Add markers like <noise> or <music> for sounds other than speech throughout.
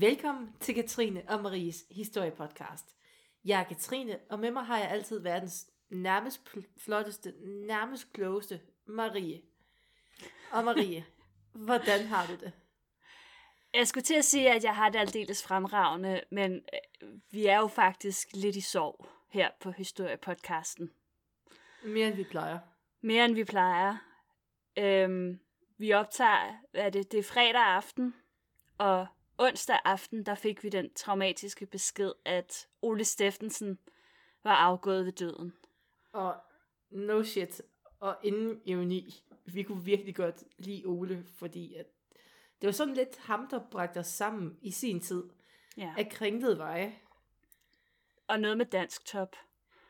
Velkommen til Katrine og Maries historiepodcast. Jeg er Katrine, og med mig har jeg altid verdens nærmest flotteste, nærmest klogeste Marie. Og Marie, <laughs> hvordan har du det? Jeg skulle til at sige, at jeg har det aldeles fremragende, men øh, vi er jo faktisk lidt i sorg her på Historiepodcasten. Mere end vi plejer. Mere end vi plejer. Øhm, vi optager, er det, det er fredag aften, og onsdag aften, der fik vi den traumatiske besked, at Ole Steffensen var afgået ved døden. Og no shit, og inden ironi, vi kunne virkelig godt lide Ole, fordi at det var sådan lidt ham, der bragte os sammen i sin tid Ja. af kringlede veje. Og noget med dansk top.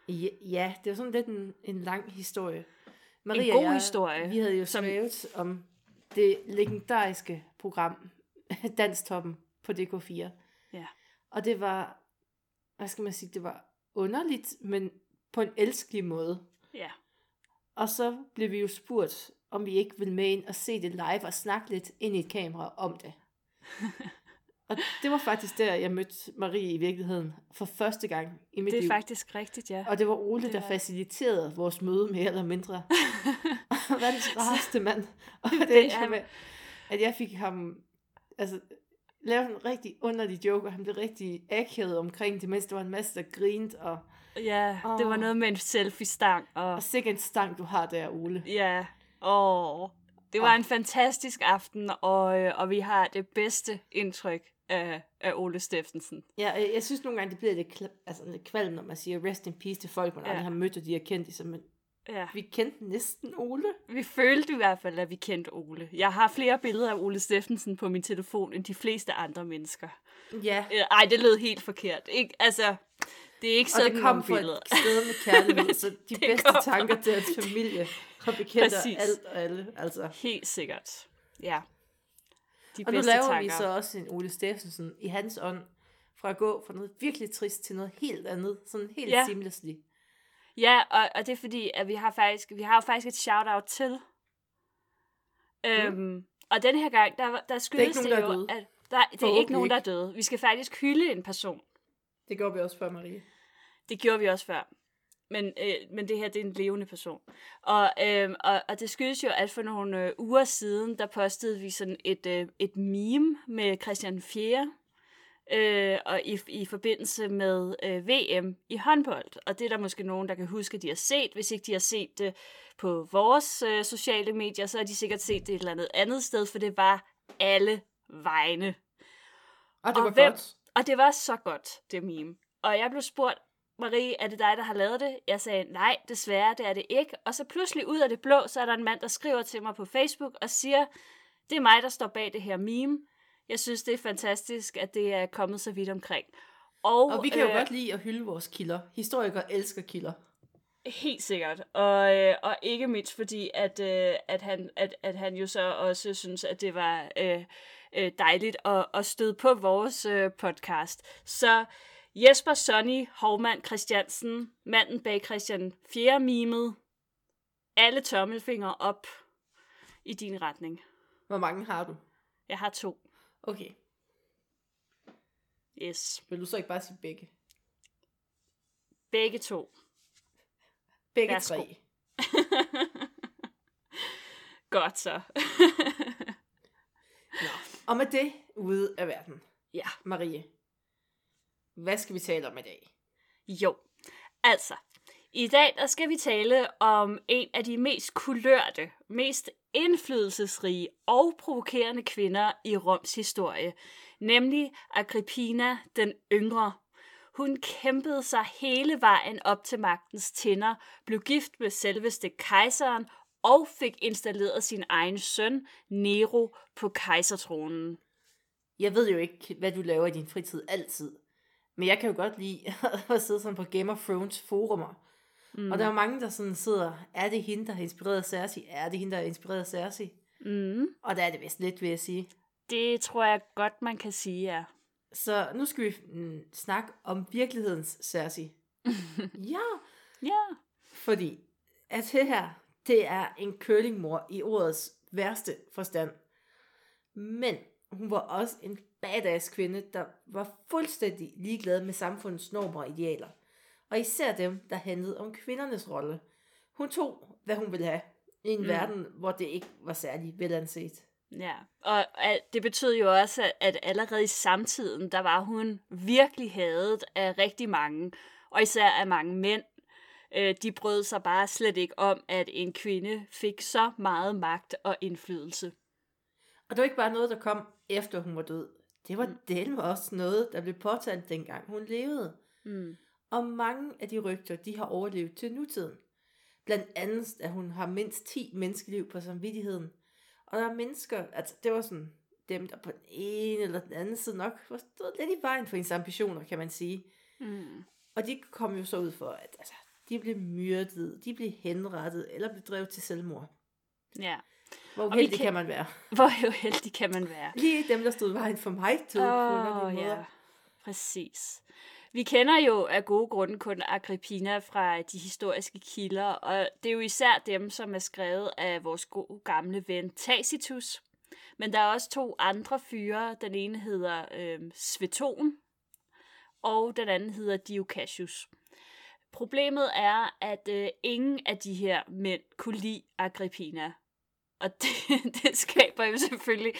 Ja, ja, det var sådan lidt en, en lang historie. Maria En god jeg, historie, Vi havde jo som- om det legendariske program, <laughs> Danstoppen på DK4. Ja. Og det var, hvad skal man sige, det var underligt, men på en elskelig måde. Ja. Og så blev vi jo spurgt, om vi ikke ville med ind og se det live og snakke lidt ind i et kamera om det. <laughs> og det var faktisk der, jeg mødte Marie i virkeligheden for første gang i mit Det er liv. faktisk rigtigt, ja. Og det var Ole, Det der var- faciliterede vores møde mere eller mindre. <laughs> Verdens rareste mand. <laughs> Og det, Det det er- er med, at jeg fik ham altså, lavet en rigtig underlig joke, og han blev rigtig akavet omkring det, mens der var en masse, der grinte, og, Ja, det var noget med en selfie-stang. Og, og sikkert en stang, du har der, Ole. ja, åh. Det var Åh. en fantastisk aften, og, øh, og vi har det bedste indtryk af, af Ole Steffensen. Ja, jeg, jeg synes nogle gange, det bliver lidt, altså, lidt kvalm, når man siger rest in peace til folk, man Ja. aldrig har mødt, og de har kendt men Ja. vi kendte næsten Ole. Vi følte i hvert fald, at vi kendte Ole. Jeg har flere billeder af Ole Steffensen på min telefon, end de fleste andre mennesker. Ja, Øh, Ej, det lød helt forkert. Ikke? Altså, det er ikke og sådan det kom fra et sted med kærlighed, <laughs> så de bedste kom fra- tanker til hans familie og bekendte og Præcis. alt og alle. Altså. Helt sikkert. Ja. De Og nu laver tanker. vi så også en Ole Steffensen i hans ånd, fra at gå fra noget virkelig trist til noget helt andet, sådan helt ja. seamlessly. Ja, og, og det er fordi, at vi har faktisk, vi har faktisk et shout-out til. Øhm, og den her gang, der, der skyldes nogen, der er jo, døde. at der, det er ikke nogen, der er døde. Vi skal faktisk hylde en person. Det går vi også for, Marie. Det gjorde vi også før. Men, øh, men det her, det er en levende person. Og, øh, og, og det skyldes jo, at for nogle øh, uger siden, der postede vi sådan et, øh, et meme med Christian 4. Øh, og i, i forbindelse med øh, VM i håndbold. Og det er der måske nogen, der kan huske, at de har set. Hvis ikke de har set det på vores øh, sociale medier, så har de sikkert set det et eller andet andet sted, for det var alle vegne. Og det Og var hvem- godt. Og det var så godt, det meme. Og jeg blev spurgt, Marie, er det dig, der har lavet det? Jeg sagde, nej, desværre, det er det ikke. Og så pludselig ud af det blå, så er der en mand, der skriver til mig på Facebook og siger, det er mig, der står bag det her meme. Jeg synes, det er fantastisk, at det er kommet så vidt omkring. Og, Og vi kan jo øh, godt lide at hylde vores kilder. Historikere elsker kilder. Helt sikkert. Og, øh, og ikke mindst fordi, at, øh, at, han, at, at han jo så også synes, at det var øh, øh, dejligt at, at støde på vores øh, podcast. Så Jesper Sonny Hovmand Christiansen, manden bag Christian 4. mimet, alle tommelfingre op i din retning. Hvor mange har du? Jeg har to. Okay. Yes. Vil du så ikke bare sige begge? Begge to. Begge Værsgo. tre. <laughs> Godt så. <laughs> Nå. Og med det ude af verden. ja. Marie. Hvad skal vi tale om i dag? Jo, altså, i dag der skal vi tale om en af de mest kulørte, mest indflydelsesrige og provokerende kvinder i Roms historie, nemlig Agrippina den yngre. Hun kæmpede sig hele vejen op til magtens tinder, blev gift med selveste kejseren og fik installeret sin egen søn, Nero, på kejsertronen. Jeg ved jo ikke, hvad du laver i din fritid altid. Men jeg kan jo godt lide <laughs> at sidde sådan på Game of Thrones forumer. Mm. Og der er mange, der sådan sidder, er det hende, der har inspireret Cersei? Er det hende, der har inspireret Cersei? Mm. Og der er det vist lidt, vil jeg sige. Det tror jeg godt, man kan sige, ja. Så nu skal vi mm, snakke om virkelighedens Cersei. <laughs> ja, Ja. fordi at det her, det er en curlingmor i ordets værste forstand. Men hun var også en badass kvinde, der var fuldstændig ligeglad med samfundets normer og idealer. Og især dem, der handlede om kvindernes rolle. Hun tog, hvad hun ville have, i en mm. verden, hvor det ikke var særlig velanset. Ja, og det betød jo også, at, allerede i samtiden, der var hun virkelig hadet af rigtig mange, og især af mange mænd. Øh, de brød sig bare slet ikke om, at en kvinde fik så meget magt og indflydelse. Og det var ikke bare noget, der kom efter hun var død. Det var mm. del også noget, der blev påtalt dengang hun levede. Mm. Og mange af de rygter, de har overlevet til nutiden. Blandt andet, at hun har mindst 10 menneskeliv på samvittigheden. Og der er mennesker, altså det var sådan dem, der på den ene eller den anden side nok var stået lidt i vejen for hendes ambitioner, kan man sige. Mm. Og de kom jo så ud for, at altså, de blev myrdet, de blev henrettet, eller blev drevet til selvmord. Ja. Hvor uheldig kan... kan man være. <laughs> Hvor uheldig kan man være. Lige dem, der stod i vejen for mig, tog oh, ja. Præcis. Vi kender jo af gode grunde kun Agrippina fra de historiske kilder, og det er jo især dem, som er skrevet af vores gode gamle ven Tacitus. Men der er også to andre fyre. Den ene hedder øh, Sveton, og den anden hedder Diocasius. Problemet er, at øh, ingen af de her mænd kunne lide Agrippina. Og <laughs> det, det skaber jo selvfølgelig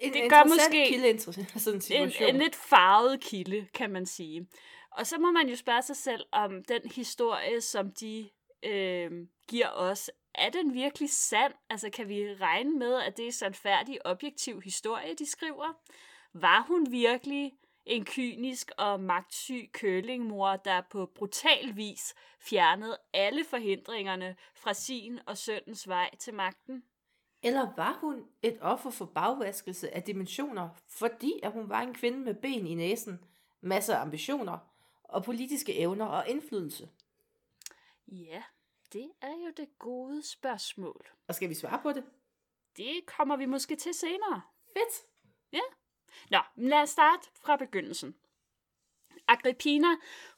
en det gør måske kilde <laughs> situation. En, en lidt farvet kilde, kan man sige. Og så må man jo spørge sig selv, om den historie, som de øh, giver os, er den virkelig sand? Altså kan vi regne med, at det er sandfærdig, objektiv historie, de skriver? Var hun virkelig en kynisk og magtsyg kølingmor, der på brutal vis fjernede alle forhindringerne fra sin og søndens vej til magten? Eller var hun et offer for bagvaskelse af dimensioner, fordi at hun var en kvinde med ben i næsen, masser af ambitioner og politiske evner og indflydelse? Ja, det er jo det gode spørgsmål. Og skal vi svare på det? Det kommer vi måske til senere. Fedt. Ja. Nå, lad os starte fra begyndelsen. Agrippina,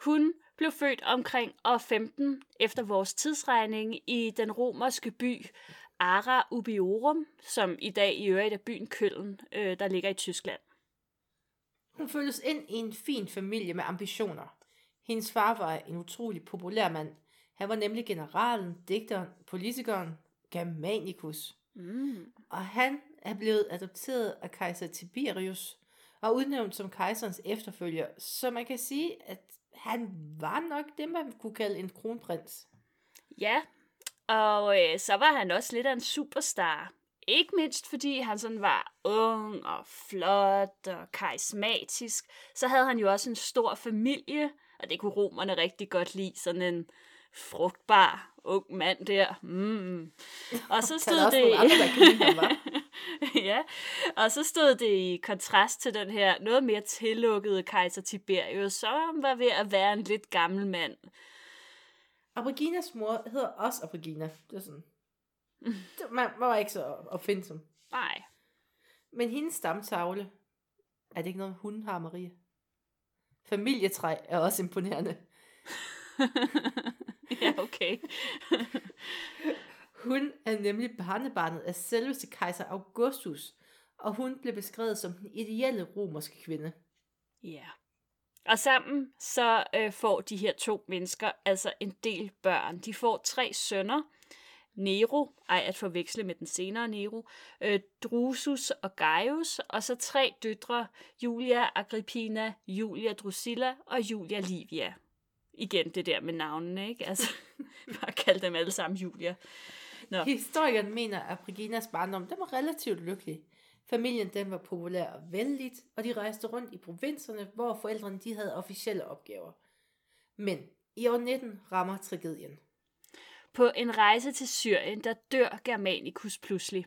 hun blev født omkring år 15 efter vores tidsregning i den romerske by Ara Ubiorum, som i dag i øvrigt er byen Køln, øh, der ligger i Tyskland. Hun føltes ind i en fin familie med ambitioner. Hendes far var en utrolig populær mand. Han var nemlig generalen, digteren, politikeren Germanicus. Mm. Og han er blevet adopteret af kejser Tiberius og udnævnt som kejserens efterfølger. Så man kan sige, at han var nok det, man kunne kalde en kronprins. Ja, og øh, så var han også lidt af en superstar. Ikke mindst fordi han sådan var ung og flot og karismatisk. Så havde han jo også en stor familie, og det kunne romerne rigtig godt lide. Sådan en frugtbar ung mand der. Mm. Og så stod det... Andre, <laughs> ja, og så stod det i kontrast til den her noget mere tillukkede kejser Tiberius, som var ved at være en lidt gammel mand. Abriginas mor hedder også Abrigina. Det er sådan. <laughs> Det, man var ikke så opfindsom. Nej. Men hendes stamtavle, er det ikke noget, hun har, Marie? Familietræ er også imponerende. <laughs> ja, okay. <laughs> hun er nemlig barnebarnet af selveste kejser Augustus, og hun blev beskrevet som den ideelle romerske kvinde. Ja. Og sammen så øh, får de her to mennesker altså en del børn. De får tre sønner. Nero, ej at forveksle med den senere Nero, øh, Drusus og Gaius, og så tre døtre, Julia Agrippina, Julia Drusilla og Julia Livia. Igen det der med navnene, ikke? Altså, <laughs> bare kalde dem alle sammen Julia. Nå. Historikeren mener, at Briginas barndom den var relativt lykkelig. Familien den var populær og venligt, og de rejste rundt i provinserne, hvor forældrene de havde officielle opgaver. Men i år 19 rammer tragedien. På en rejse til Syrien, der dør Germanicus pludselig.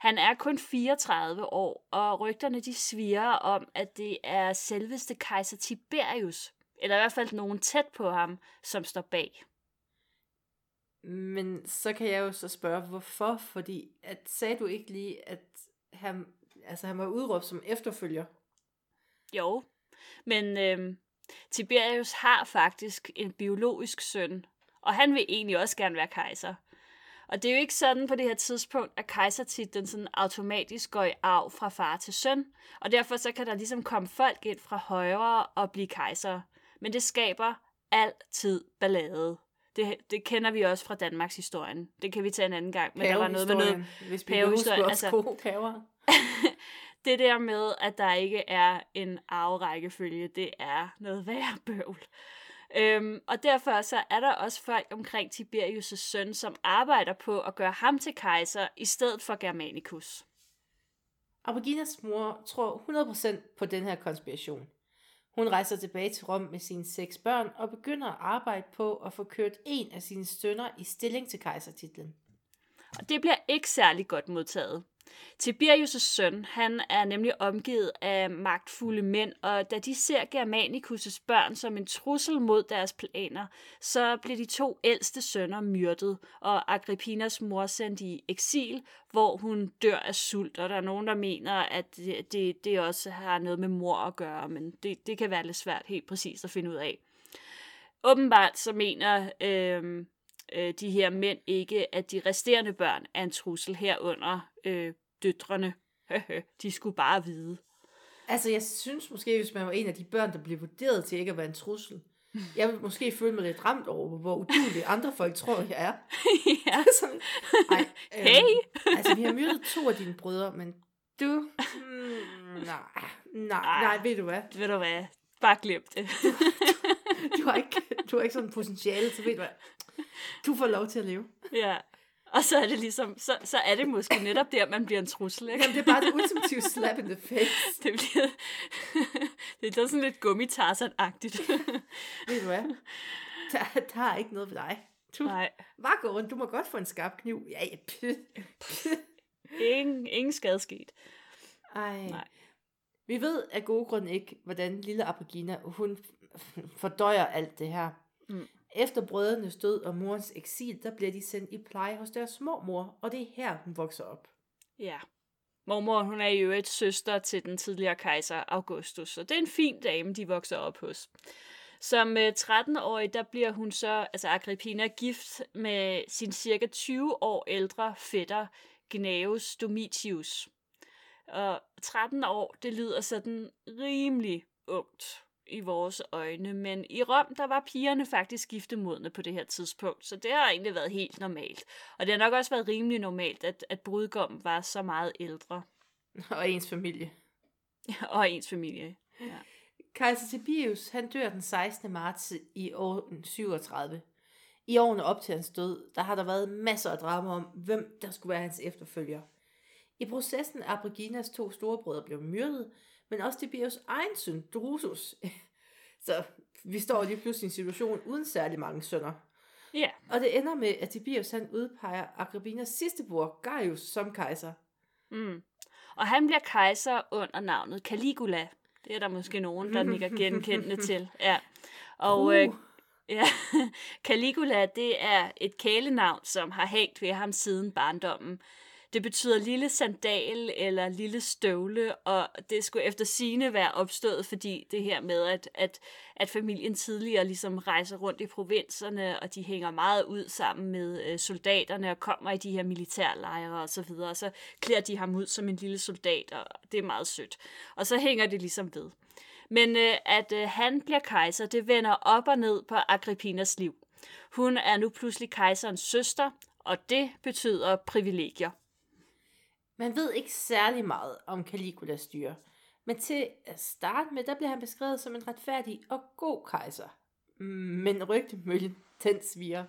Han er kun 34 år, og rygterne de sviger om, at det er selveste kejser Tiberius, eller i hvert fald nogen tæt på ham, som står bag. Men så kan jeg jo så spørge, hvorfor? Fordi at, sagde du ikke lige, at han, altså han var udråbt som efterfølger. Jo, men øh, Tiberius har faktisk en biologisk søn, og han vil egentlig også gerne være kejser. Og det er jo ikke sådan på det her tidspunkt, at kejsertitlen sådan automatisk går i arv fra far til søn, og derfor så kan der ligesom komme folk ind fra højre og blive kejser. Men det skaber altid ballade. Det, det kender vi også fra Danmarks historien. Det kan vi tage en anden gang. Men der var noget med noget pavehistorien, altså- gode paver. Det der med, at der ikke er en arverækkefølge, det er noget værre bøvl. Øhm, og derfor så er der også folk omkring Tiberius' søn, som arbejder på at gøre ham til kejser, i stedet for Germanicus. Aborginas mor tror 100% på den her konspiration. Hun rejser tilbage til Rom med sine seks børn og begynder at arbejde på at få kørt en af sine sønner i stilling til kejsertitlen. Og det bliver ikke særlig godt modtaget. Tiberius' søn, han er nemlig omgivet af magtfulde mænd, og da de ser Germanicus' børn som en trussel mod deres planer, så bliver de to ældste sønner myrdet, og Agrippinas mor sendt i eksil, hvor hun dør af sult, og der er nogen, der mener, at det, det, det også har noget med mor at gøre, men det, det kan være lidt svært helt præcist at finde ud af. Åbenbart så mener øh, øh, de her mænd ikke, at de resterende børn er en trussel herunder øh, døtrene. <laughs> de skulle bare vide. Altså, jeg synes måske, hvis man var en af de børn, der blev vurderet til ikke at være en trussel, <laughs> jeg vil måske føle mig lidt ramt over, hvor udulige <laughs> andre folk tror, jeg er. ja. Sådan, ej, øhm, Hey! altså, vi har myrdet to af dine brødre, men du... Mm, nej, nej, nej, ved du hvad? Ved du hvad? Bare glem det. Du har ikke, du har ikke sådan potentiale, så ved du hvad? Du får lov til at leve. ja. Og så er det ligesom, så, så er det måske netop der, man bliver en trussel, ikke? Jamen, det er bare det ultimative slap in the face. <laughs> Det bliver, <laughs> det er sådan lidt gummitarsan-agtigt. <laughs> Ved du hvad? Der, der er ikke noget ved dig. Du, Nej, bare gå rundt. Du må godt få en skarp kniv. Ja, ja. Ingen, ingen skade sket. Ej. Nej. Vi ved af gode grunde ikke, hvordan lille Aborgina, hun fordøjer alt det her. Mm. Efter brødrenes død og morens eksil, der bliver de sendt i pleje hos deres mormor, og det er her, hun vokser op. Ja. Mormor, hun er jo et søster til den tidligere kejser Augustus, så det er en fin dame, de vokser op hos. Som øh, 13-årig, der bliver hun så, altså Agrippina, gift med sin cirka 20 år ældre fætter, Gnaeus Domitius. Og 13 år, det lyder sådan rimelig ungt i vores øjne, men i Rom, der var pigerne faktisk giftemodne på det her tidspunkt, så det har egentlig været helt normalt. Og det har nok også været rimelig normalt, at, at brudgommen var så meget ældre, Og ens familie. <laughs> og ens familie. Kejser Tiberius, han dør den 16. marts i år 37. I årene op til hans død, der har der været masser af drama om, hvem der skulle være hans efterfølger. I processen er Abriginas to storebrødre blevet myrdet, men også Tiberius egen søn, Drusus. <laughs> Så vi står lige pludselig i en situation uden særlig mange sønner. Ja, Og det ender med, at Tiberius han udpeger Agrippinas sidste bror, Gaius, som kejser. mm. Og han bliver kejser under navnet Caligula. Det er der måske nogen, der nikker genkendende <laughs> til. Ja. Og øh, Uh. Ja, <laughs> Caligula, det er et kælenavn, som har hængt ved ham siden barndommen. Det betyder lille sandal eller lille støvle, og det skulle efter sine være opstået, fordi det her med, at, at, at familien tidligere ligesom rejser rundt i provinserne, og de hænger meget ud sammen med øh, soldaterne og kommer i de her militærlejre og så videre, og så klæder de ham ud som en lille soldat, og det er meget sødt. Og så hænger det ligesom ved. Men øh, at øh, han bliver kejser, det vender op og ned på Agrippinas liv. Hun er nu pludselig kejserens søster, og det betyder privilegier. Man ved ikke særlig meget om Caligulas styre, men til at starte med, der bliver han beskrevet som en retfærdig og god kejser. Men rygtemøllen, den sviger.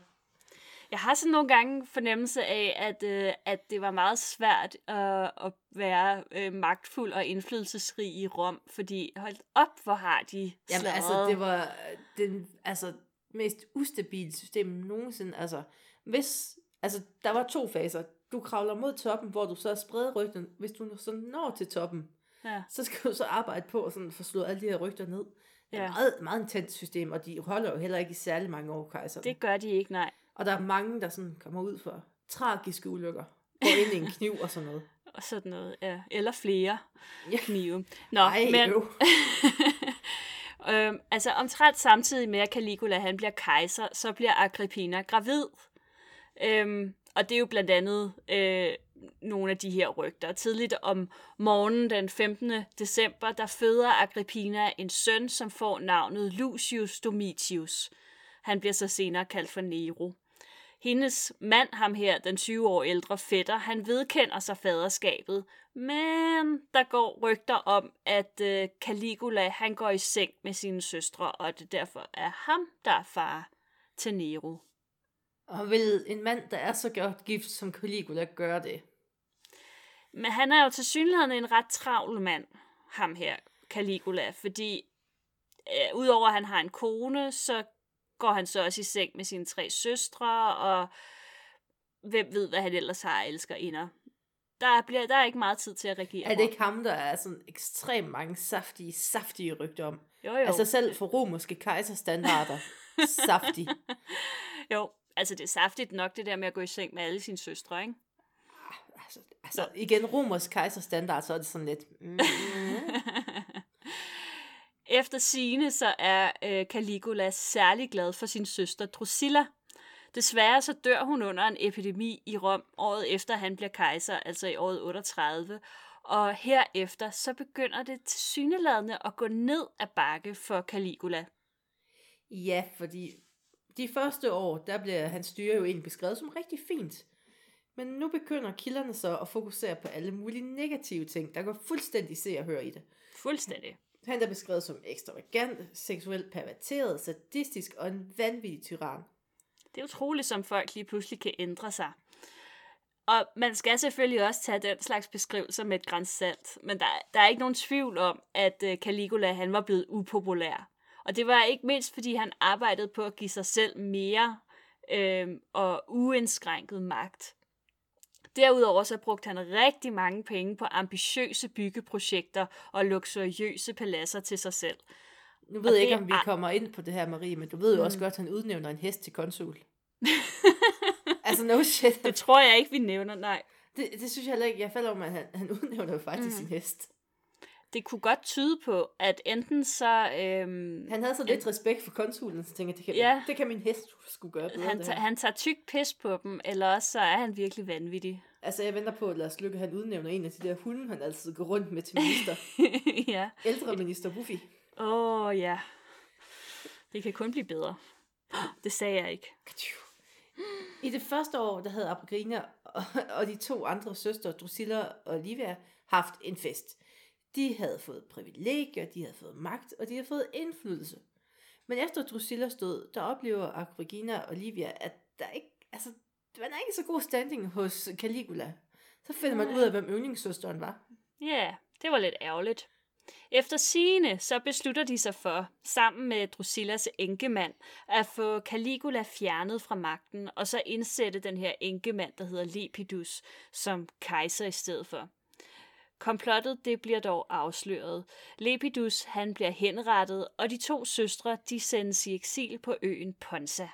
Jeg har sådan nogle gange fornemmelse af, at, øh, at det var meget svært øh, at være øh, magtfuld og indflydelsesrig i Rom, fordi hold op, hvor har de Jamen altså, det var øh, den altså, mest ustabile system nogensinde. Altså, hvis, altså, der var to faser. Du kravler mod toppen, hvor du så spreder rygten. Hvis du så når til toppen, Ja. så skal du så arbejde på at sådan få slået alle de her rygter ned. Det er Ja. et meget, meget intens system, og de holder jo heller ikke i særlig mange år, kejser. Det gør de ikke, nej. Og der er mange, der sådan kommer ud for tragiske ulykker. Går ind i en kniv og sådan noget. <laughs> Og sådan noget, ja. Eller flere Ja. knive. Nå, Ej, men, øv. <laughs> øhm, altså omtrent samtidig med, at Caligula han bliver kejser, så bliver Agrippina gravid. Øhm, og det er jo blandt andet øh, nogle af de her rygter. Tidligt om morgenen den 15. december, der føder Agrippina en søn, som får navnet Lucius Domitius. Han bliver så senere kaldt for Nero. Hendes mand, ham her, den 20 år ældre fætter, han vedkender sig faderskabet, men der går rygter om, at øh, Caligula han går i seng med sine søstre, og det derfor er ham, der er far til Nero. Og vil en mand, der er så godt gift som Caligula, gøre det? Men han er jo til synligheden en ret travl mand, ham her, Caligula, fordi øh, udover at han har en kone, så går han så også i seng med sine tre søstre, og hvem ved, hvad han ellers har elsker inder. Der, bliver, der er ikke meget tid til at reagere Er det ikke ham, der er sådan ekstremt mange saftige, saftige rygter om? Jo, jo. Altså selv for romerske kejserstandarder. <laughs> saftig. Jo, altså det er saftigt nok, det der med at gå i seng med alle sine søstre, ikke? Altså, altså igen, romersk kejserstandard, så er det sådan lidt... Mm, <laughs> Efter sine så er øh, Caligula særlig glad for sin søster Drusilla. Desværre så dør hun under en epidemi i Rom året efter han bliver kejser, altså i året 38. Og herefter så begynder det til syneladende at gå ned ad bakke for Caligula. ja, fordi de første år, der bliver hans styre jo egentlig beskrevet som rigtig fint. Men nu begynder kilderne så at fokusere på alle mulige negative ting, der går fuldstændig se og høre i det. Fuldstændig. Han er beskrevet som ekstravagant, seksuelt perverteret, sadistisk og en vanvittig tyran. Det er utroligt, som folk lige pludselig kan ændre sig. Og man skal selvfølgelig også tage den slags beskrivelser med et græns salt. Men der, der er ikke nogen tvivl om, at øh, Caligula han var blevet upopulær. Og det var ikke mindst, fordi han arbejdede på at give sig selv mere øh, og uindskrænket magt. Derudover så brugte han rigtig mange penge på ambitiøse byggeprojekter og luksuriøse paladser til sig selv. Nu ved jeg ikke, om vi er- kommer ind på det her, Marie, men du ved jo Mm. også godt, at han udnævner en hest til konsul. <laughs> altså, no shit. Det tror jeg ikke, vi nævner, nej. Det, det synes jeg heller ikke. Jeg falder om, at han, han udnævner jo faktisk mm. sin hest. Det kunne godt tyde på, at enten så... Øhm, Han havde så lidt respekt for konsulen, så tænker jeg, det kan, Ja. det kan min hest skulle gøre bedre. han, han tager tyk pis på dem, eller også så er han virkelig vanvittig. Altså, jeg venter på, at Lars Lykke, han udnævner en af de der hunde, han altid går rundt med til <laughs> minister. ja. Ældre minister Buffy. Åh, oh, ja. Det kan kun blive bedre. Det sagde jeg ikke. I det første år, der havde Apokrina og, og de to andre søstre, Drusilla og Olivia, haft en fest. De havde fået privilegier, de havde fået magt, og de havde fået indflydelse. Men efter Drusilla stod, der oplever Agripina og Olivia, at der ikke, altså, der er ikke så god standing hos Caligula. Så finder man ud af, hvem yndlingssøsteren var. Ja, yeah, det var lidt ærgerligt. Efter sigende, så beslutter de sig for, sammen med Drusillas enkemand, at få Caligula fjernet fra magten, og så indsætte den her enkemand, der hedder Lepidus, som kejser i stedet for. Komplottet det bliver dog afsløret. Lepidus han bliver henrettet, og de to søstre de sendes i eksil på øen Ponza.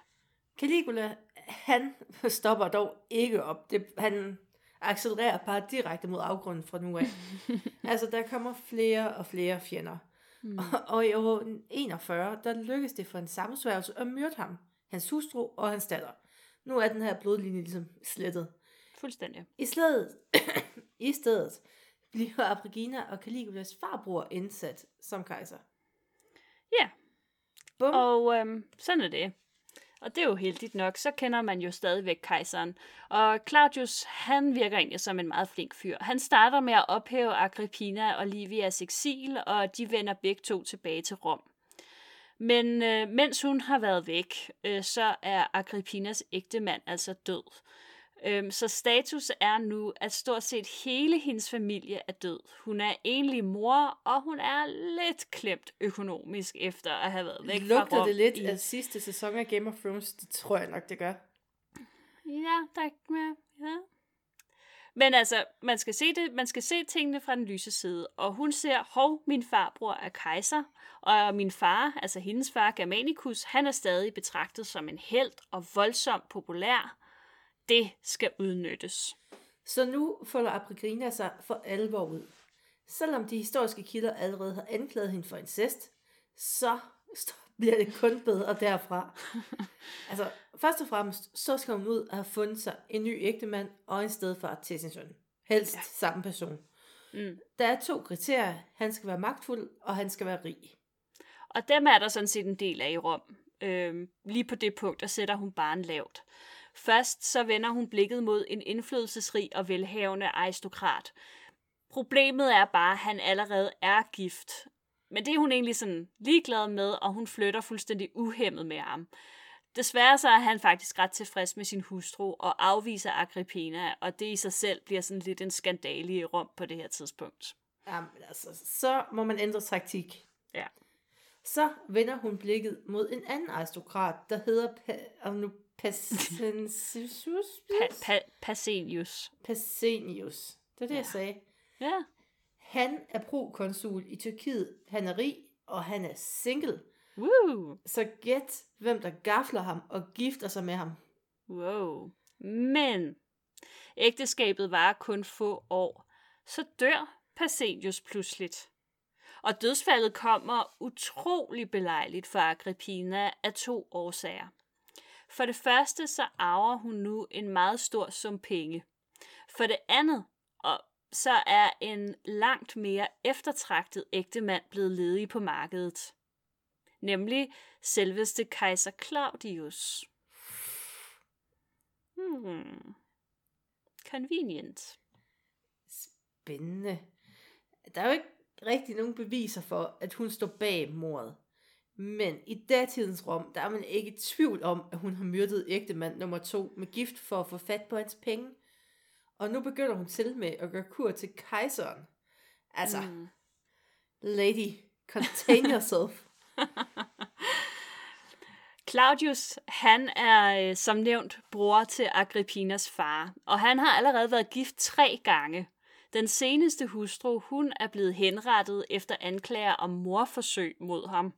Caligula, han stopper dog ikke op. Det, han accelererer bare direkte mod afgrunden fra nu af. <laughs> altså, der kommer flere og flere fjender. Mm. Og, og i år 41, der lykkes det for en sammensværgelse at myrde ham, hans hustru og hans datter. Nu er den her blodlinje ligesom slettet. Fuldstændig. I stedet, <coughs> I stedet bliver Abrigina og Caligulas farbror indsat som kejser. Ja. Bum. Og øhm, sådan er det. Og det er jo heldigt nok, så kender man jo stadigvæk kejseren. Og Claudius, han virker egentlig som en meget flink fyr. Han starter med at ophæve Agrippina og Livias eksil, og de vender begge to tilbage til Rom. Men øh, mens hun har været væk, øh, så er Agrippinas ægtemand altså død. Øhm, så status er nu, at stort set hele hendes familie er død. Hun er enlig mor, og hun er lidt klemt økonomisk efter at have været væk fra Lugter Rom det lidt i af sidste sæson af Game of Thrones? Det tror jeg nok, det gør. Ja, ja, ja. Men altså, man skal, se det, man skal se tingene fra den lyse side, og hun ser, hov, min farbror er kejser, og min far, altså hendes far, Germanicus, han er stadig betragtet som en held og voldsomt populær. Det skal udnyttes. Så nu folder Abrigrina sig for alvor ud. Selvom de historiske kilder allerede har anklaget hende for incest, så bliver det kun bedre derfra. <laughs> Altså, først og fremmest, så skal hun ud og have fundet sig en ny ægtemand og en stedfar til sin søn. Helst ja. samme person. Mm. Der er to kriterier. Han skal være magtfuld, og han skal være rig. Og dem er der sådan set en del af i Rom. Øhm, lige på det punkt, der sætter hun barn lavt. Først så vender hun blikket mod en indflydelsesrig og velhavende aristokrat. Problemet er bare, at han allerede er gift. Men det er hun egentlig sådan ligeglad med, og hun flytter fuldstændig uhemmet med ham. Desværre så er han faktisk ret tilfreds med sin hustru og afviser Agrippina, og det i sig selv bliver sådan lidt en skandale i Rom på det her tidspunkt. Jamen, altså, så må man ændre taktik. Ja. Så vender hun blikket mod en anden aristokrat, der hedder pa- og nu Pasensius? Pa- pa- Pasenius. Pasenius. Det er det, ja. jeg sagde. Ja. Han er prokonsul i Tyrkiet. Han er rig, og han er single. Woo! Så gæt, hvem der gafler ham og gifter sig med ham. Wow. Men ægteskabet var kun få år. Så dør Pasenius pludseligt. Og dødsfaldet kommer utrolig belejligt for Agrippina af to årsager. For det første så arver hun nu en meget stor sum penge. For det andet, og så er en langt mere eftertragtet ægtemand blevet ledig på markedet. Nemlig selveste kejser Claudius. Hmm. Convenient. Spændende. Der er jo ikke rigtig nogen beviser for, at hun står bag mordet. Men i datidens Rom, der er man ikke i tvivl om, at hun har myrdet ægtemand nummer to med gift for at få fat på hans penge. Og nu begynder hun til med at gøre kur til kejseren. Altså, mm. lady, contain yourself. <laughs> Claudius, han er øh, som nævnt bror til Agrippinas far, og han har allerede været gift tre gange. Den seneste hustru, hun er blevet henrettet efter anklager om morforsøg mod ham.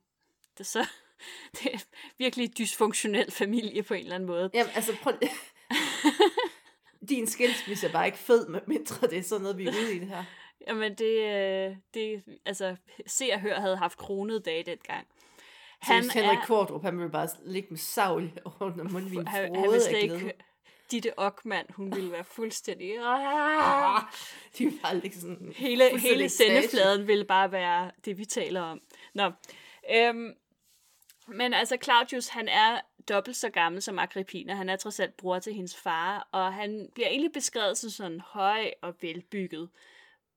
Det så <laughs> det er virkelig dysfunktionel familie på en eller anden måde. Jamen, altså prøv <laughs> Din skilsmisse er bare ikke fed, med mindre det er sådan noget, vi er ude i det her. <laughs> Jamen, det, øh, det altså, se og hør havde haft kronet dage dengang. Han så Henrik er... Kvartrup, han ville bare ligge med savl under munden. Han, han vil slet ikke Ditte Ockmann, hun ville være fuldstændig... Ah, de vil bare ligge sådan... Hele, hele sendefladen ville bare være det, vi taler om. Nå, øhm, men altså Claudius, han er dobbelt så gammel som Agrippina. Han er trods alt bror til hendes far, og han bliver egentlig beskrevet som sådan høj og velbygget.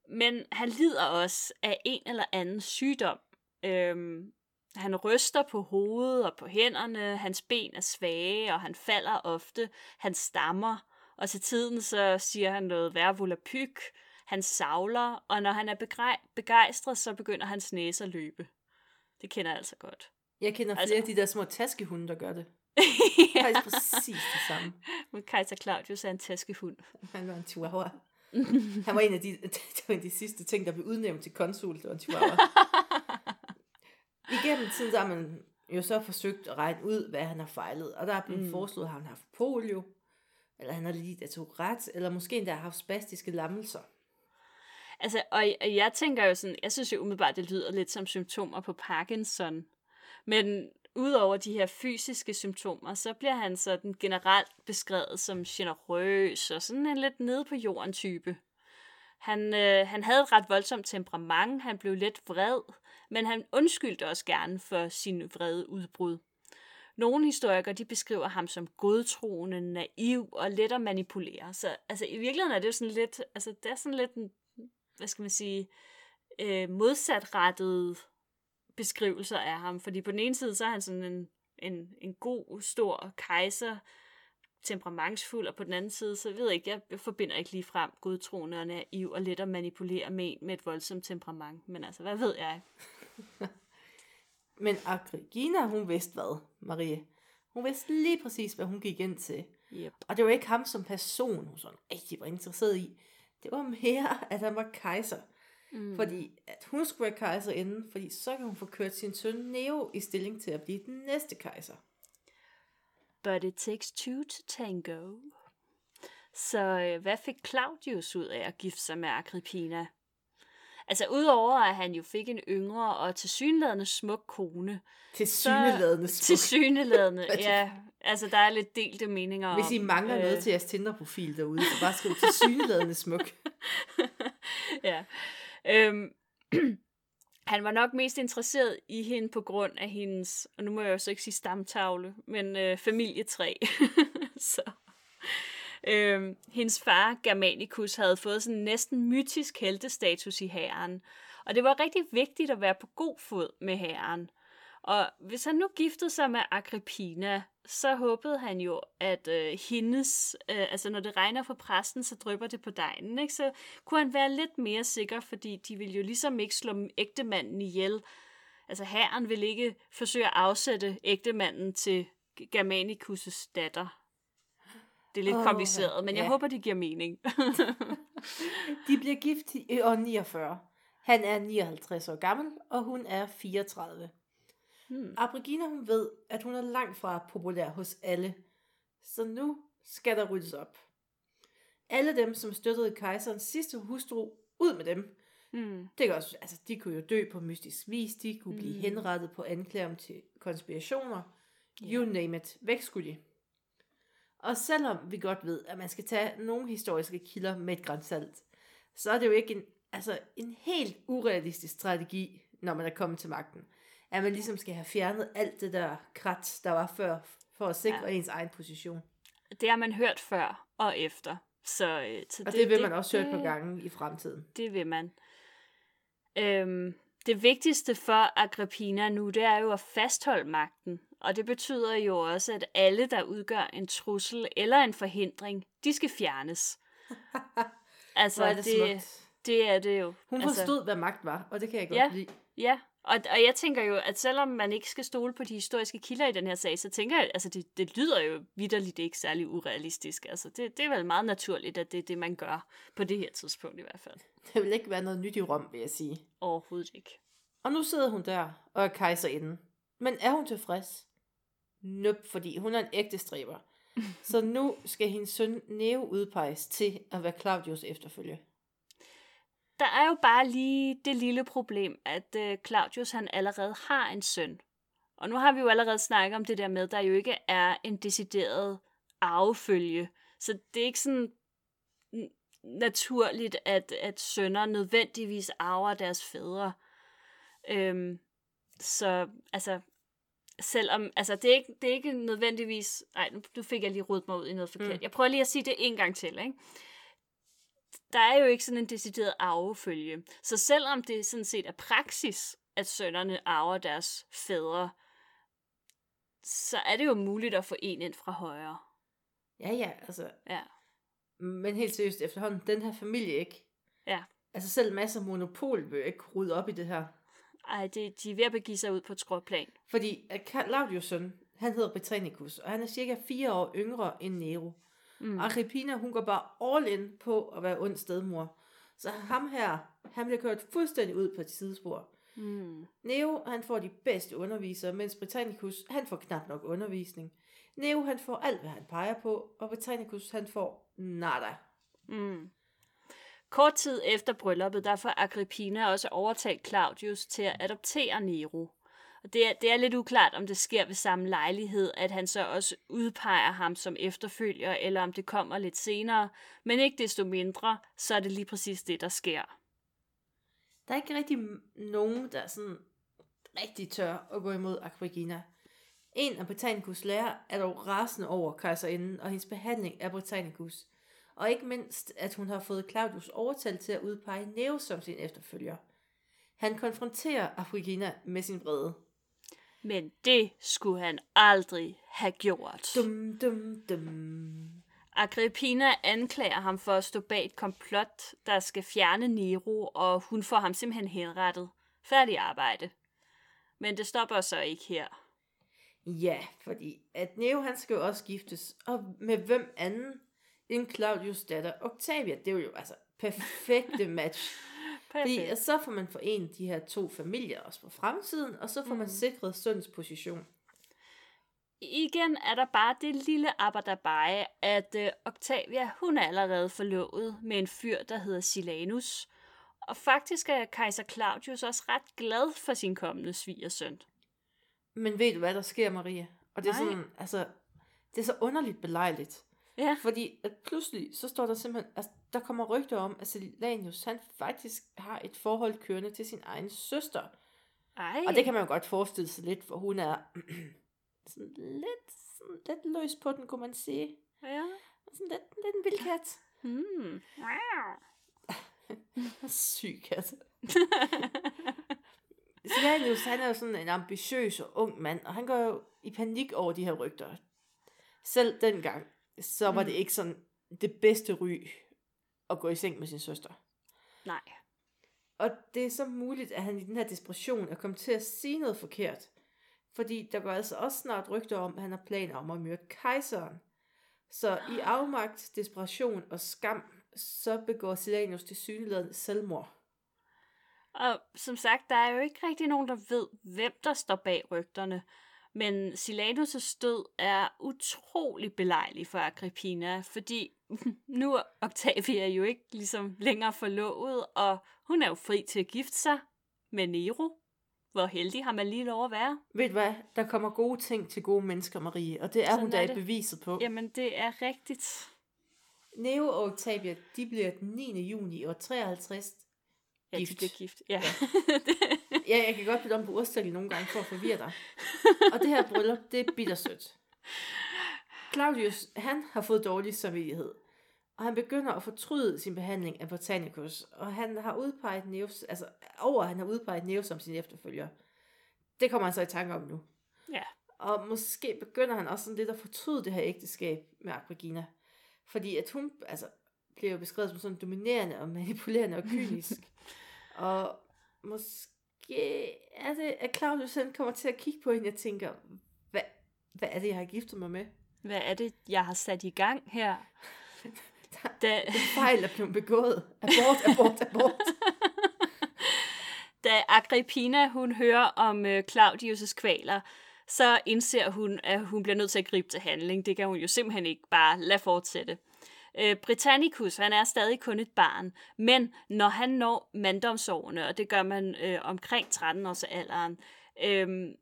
Men han lider også af en eller anden sygdom. Øhm, han ryster på hovedet og på hænderne, hans ben er svage, og han falder ofte, han stammer, og til tiden så siger han noget værvulapyk, han savler, og når han er begejstret, så begynder hans næse at løbe. Det kender jeg altså godt. Jeg kender flere altså... af de der små taskehunde, der gør det. <laughs> ja. Faktisk præcis det samme. Men Kaiser Claudius er en taskehund. Han var en chihuahua. Han var en af de, <laughs> det var en af de sidste ting, der blev udnævnt til konsul. Det var en chihuahua. <laughs> Igennem tiden har man jo så forsøgt at regne ud, hvad han har fejlet. Og der er blevet mm. foreslået, at han har haft polio, eller han har lidt af Tourette, eller måske endda har haft spastiske lammelser. Altså, og, og jeg tænker jo sådan, jeg synes jo umiddelbart, det lyder lidt som symptomer på Parkinson. Men udover de her fysiske symptomer, så bliver han sådan generelt beskrevet som generøs og sådan en lidt nede på jorden type. Han, øh, han havde et ret voldsomt temperament, han blev lidt vred, men han undskyldte også gerne for sin vrede udbrud. Nogle historikere de beskriver ham som godtroende, naiv og let at manipulere. Så altså, i virkeligheden er det jo sådan lidt, altså, det er sådan lidt en, hvad skal man sige, øh, modsatrettet beskrivelser af ham. Fordi på den ene side, så er han sådan en, en, en god, stor kejser, temperamentsfuld, og på den anden side, så ved jeg ikke, jeg forbinder ikke lige frem godtroende og naiv og let at manipulere med med et voldsomt temperament. Men altså, hvad ved jeg? <laughs> Men Agrigina, hun vidste hvad, Marie? Hun vidste lige præcis, hvad hun gik ind til. Yep. Og det var ikke ham som person, hun sådan rigtig var interesseret i. Det var mere, at han var kejser. Mm. Fordi at hun skulle være kejser inden, fordi så kan hun få kørt sin søn Neo i stilling til at blive den næste kejser. But it takes two to tango. Så øh, hvad fik Claudius ud af at gifte sig med Agrippina? Altså, udover at han jo fik en yngre og tilsyneladende smuk kone. Til syneladende smuk. Til syneladende, <laughs> ja. Altså, der er lidt delte meninger om... Hvis I mangler øh... noget til jeres Tinder-profil derude, så bare skriv til syneladende smuk. <laughs> ja. Øhm, <clears throat> han var nok mest interesseret i hende på grund af hendes, og nu må jeg jo så ikke sige stamtavle, men øh, familietræ. <laughs> så. Øhm, hendes far, Germanicus, havde fået sådan næsten mytisk heltestatus i hæren. Og det var rigtig vigtigt at være på god fod med hæren. Og hvis han nu giftede sig med Agrippina, så håbede han jo, at øh, hendes, øh, altså når det regner for præsten, så drypper det på dejen, ikke? Så kunne han være lidt mere sikker, fordi de ville jo ligesom ikke slå ægtemanden ihjel. Altså herren vil ikke forsøge at afsætte ægtemanden til Germanicus' datter. Det er lidt oh, kompliceret, men ja. jeg håber, det giver mening. <laughs> de bliver gift i år 49. Han er 59 år gammel, og hun er 34. Hmm. Abrigina hun ved, at hun er langt fra populær hos alle, så nu skal der ryddes op. Alle dem, som støttede kejserens sidste hustru, ud med dem. Hmm. Det kan også, altså, de kunne jo dø på mystisk vis, de kunne blive hmm. henrettet på anklager til konspirationer. Yeah. You name it. Væk skulle de. Og selvom vi godt ved, at man skal tage nogle historiske kilder med et grænsalt, så er det jo ikke en, altså en helt urealistisk strategi, når man er kommet til magten at man ligesom skal have fjernet alt det der krat, der var før, for at sikre ja. ens egen position. Det har man hørt før og efter. Så, øh, så og det, det vil man også høre på gangen i fremtiden. Det vil man. Øhm, det vigtigste for Agrippina nu, det er jo at fastholde magten. Og det betyder jo også, at alle, der udgør en trussel eller en forhindring, de skal fjernes. <laughs> altså, er det, det, det er det jo. Hun altså, forstod, hvad magt var, og det kan jeg godt ja, lide. Ja, og, og jeg tænker jo, at selvom man ikke skal stole på de historiske kilder i den her sag, så tænker jeg, altså det, det lyder jo vidderligt ikke særlig urealistisk. Altså det, det er vel meget naturligt, at det er det, man gør på det her tidspunkt i hvert fald. <laughs> Det vil ikke være noget nyt i Rom, vil jeg sige. Overhovedet ikke. Og nu sidder hun der og er kejserinde. Men er hun tilfreds? Nøp, fordi hun er en ægte stræber. <laughs> så nu skal hendes søn Neo udpeges til at være Claudius efterfølger der er jo bare lige det lille problem, at øh, Claudius han allerede har en søn. Og nu har vi jo allerede snakket om det der med, at der jo ikke er en decideret arvefølge. Så det er ikke sådan naturligt, at, at sønner nødvendigvis arver deres fædre. Øhm, så altså, selvom, altså det er ikke, det er ikke nødvendigvis, nej, nu fik jeg lige rodet mig ud i noget forkert. Mm. Jeg prøver lige at sige det en gang til, ikke? Der er jo ikke sådan en decideret arvefølge. Så selvom det sådan set er praksis, at sønnerne arver deres fædre, så er det jo muligt at få en ind fra højre. Ja, ja, altså. Ja. Men helt seriøst, efterhånden, den her familie ikke. Ja. Altså selv masser af monopol vil ikke rydde op i det her. Ej, det, de er ved at begive sig ud på et skråplan. Fordi Claudius søn, han hedder Britannicus, og han er cirka fire år yngre end Nero. Mm. Agrippina, hun går bare all in på at være ond stedmor. Så ham her, han bliver kørt fuldstændig ud på et sidespor. Mm. Neo, han får de bedste undervisere, mens Britannicus, han får knap nok undervisning. Neo, han får alt, hvad han peger på, og Britannicus, han får nada. Mm. Kort tid efter brylluppet, der får Agrippina også overtalt Claudius til at adoptere Nero. Og det er, det er lidt uklart, om det sker ved samme lejlighed, at han så også udpeger ham som efterfølger, eller om det kommer lidt senere. Men ikke desto mindre, så er det lige præcis det, der sker. Der er ikke rigtig nogen, der sådan rigtig tør at gå imod Aquagina. En af Britannicus lærer er dog rasende over kejserinden og hendes behandling af Britannicus. Og ikke mindst, at hun har fået Claudius overtalt til at udpege Neo som sin efterfølger. Han konfronterer Agripina med sin vrede. Men det skulle han aldrig have gjort. Dum, dum, dum. Agrippina anklager ham for at stå bag et komplot, der skal fjerne Nero, og hun får ham simpelthen henrettet. Færdig arbejde. Men det stopper så ikke her. Ja, fordi at Nero han skal jo også giftes, og med hvem anden end Claudius datter Octavia. Det er jo altså perfekte match. <laughs> Fordi så får man forenet de her to familier også på fremtiden, og så får man mm. sikret søns position. Igen er der bare det lille arbejderbej, at uh, Octavia, hun er allerede forlovet med en fyr, der hedder Silanus. og faktisk er kejser Claudius også ret glad for sin kommende svigersøn. Men ved du, hvad der sker, Maria? Og det er Nej. sådan, altså, det er så underligt belejligt. Ja. Fordi at pludselig, så står der simpelthen, altså, der kommer rygter om, at Silanius, han faktisk har et forhold kørende til sin egen søster. Ej. Og det kan man jo godt forestille sig lidt, for hun er <clears throat> sådan lidt, sådan lidt løs på den, kunne man sige. Ja. Sådan lidt, lidt en vild kat. Hmm. <laughs> Syg kat. <laughs> Silanius, han er jo sådan en ambitiøs og ung mand, og han går jo i panik over de her rygter. Selv dengang, så var Mm. det ikke sådan det bedste ry at gå i seng med sin søster. Nej. Og det er så muligt, at han i den her desperation er kommet til at sige noget forkert. Fordi der går altså også snart rygter om, at han har planer om at myrde kejseren. Så i afmagt, desperation og skam, så begår Silanius til synligheden selvmord. Og som sagt, der er jo ikke rigtig nogen, der ved, hvem der står bag rygterne. Men Silanus' død er utrolig belejlig for Agrippina, fordi <laughs> nu er Octavia jo ikke ligesom længere forlovet, og hun er jo fri til at gifte sig med Nero. Hvor heldig har man lige lov at være. Ved du hvad? Der kommer gode ting til gode mennesker, Marie, og det er Sådan hun da det. beviset på. Jamen, det er rigtigt. Neo og Octavia, de bliver den 9. juni år 53. Ja, Gift. bliver gift. Ja. Ja, <laughs> jeg kan godt bytte om på ordstilling nogle gange for at forvirre dig. <laughs> Og det her bryllup, det er bittersødt. Claudius, han har fået dårlig samvittighed. Og han begynder at fortryde sin behandling af Britannicus. Og han har udpeget Neos, altså over han har udpeget Neos som sin efterfølger. Det kommer han så i tanke om nu. ja. Og måske begynder han også sådan lidt at fortryde det her ægteskab med Agripina. Fordi at hun altså, bliver jo beskrevet som sådan dominerende og manipulerende og kynisk. <laughs> og måske er det, at Claudius han kommer til at kigge på hende og tænker, hvad, hvad er det, jeg har giftet mig med? Hvad er det, jeg har sat i gang her? <laughs> Da, En fejl er blevet begået. Abort, abort, abort. <laughs> da Agrippina hun hører om øh, Claudius' kvaler, så indser hun, at hun bliver nødt til at gribe til handling. Det kan hun jo simpelthen ikke bare lade fortsætte. Øh, Britannicus, han er stadig kun et barn, men når han når manddomsårene, og det gør man øh, omkring 13 års alderen, øh,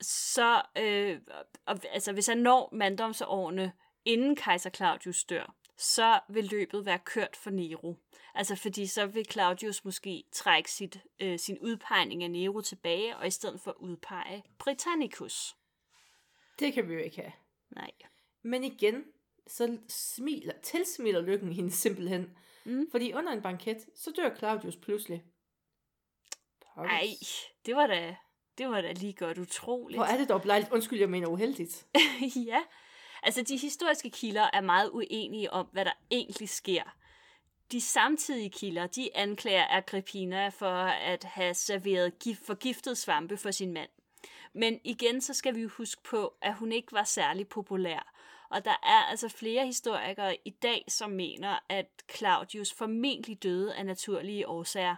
så, øh, altså hvis han når manddomsårene, inden kejser Claudius dør, så vil løbet være kørt for Nero. Altså fordi så vil Claudius måske trække sit, øh, sin udpegning af Nero tilbage, og i stedet for udpege Britannicus. Det kan vi jo ikke have. Nej. Men igen, så smiler, tilsmiler lykken hende simpelthen. Mm. Fordi under en banket, så dør Claudius pludselig. Pokkers. Ej, det var da, det var da lige godt utroligt. Hvor er det dog belejligt. Undskyld, jeg mener uheldigt. <laughs> ja, altså de historiske kilder er meget uenige om, hvad der egentlig sker. De samtidige kilder, de anklager Agrippina for at have serveret gift, forgiftet svampe for sin mand. Men igen, så skal vi huske på, at hun ikke var særlig populær. Og der er altså flere historikere i dag, som mener, at Claudius formentlig døde af naturlige årsager.